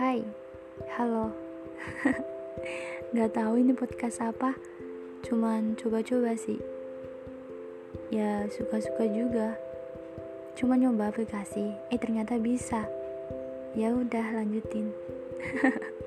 Hai, halo. Gak tau ini podcast apa Cuman coba-coba sih. Ya suka-suka juga. Cuman nyoba aplikasi Eh ternyata bisa. Ya udah lanjutin.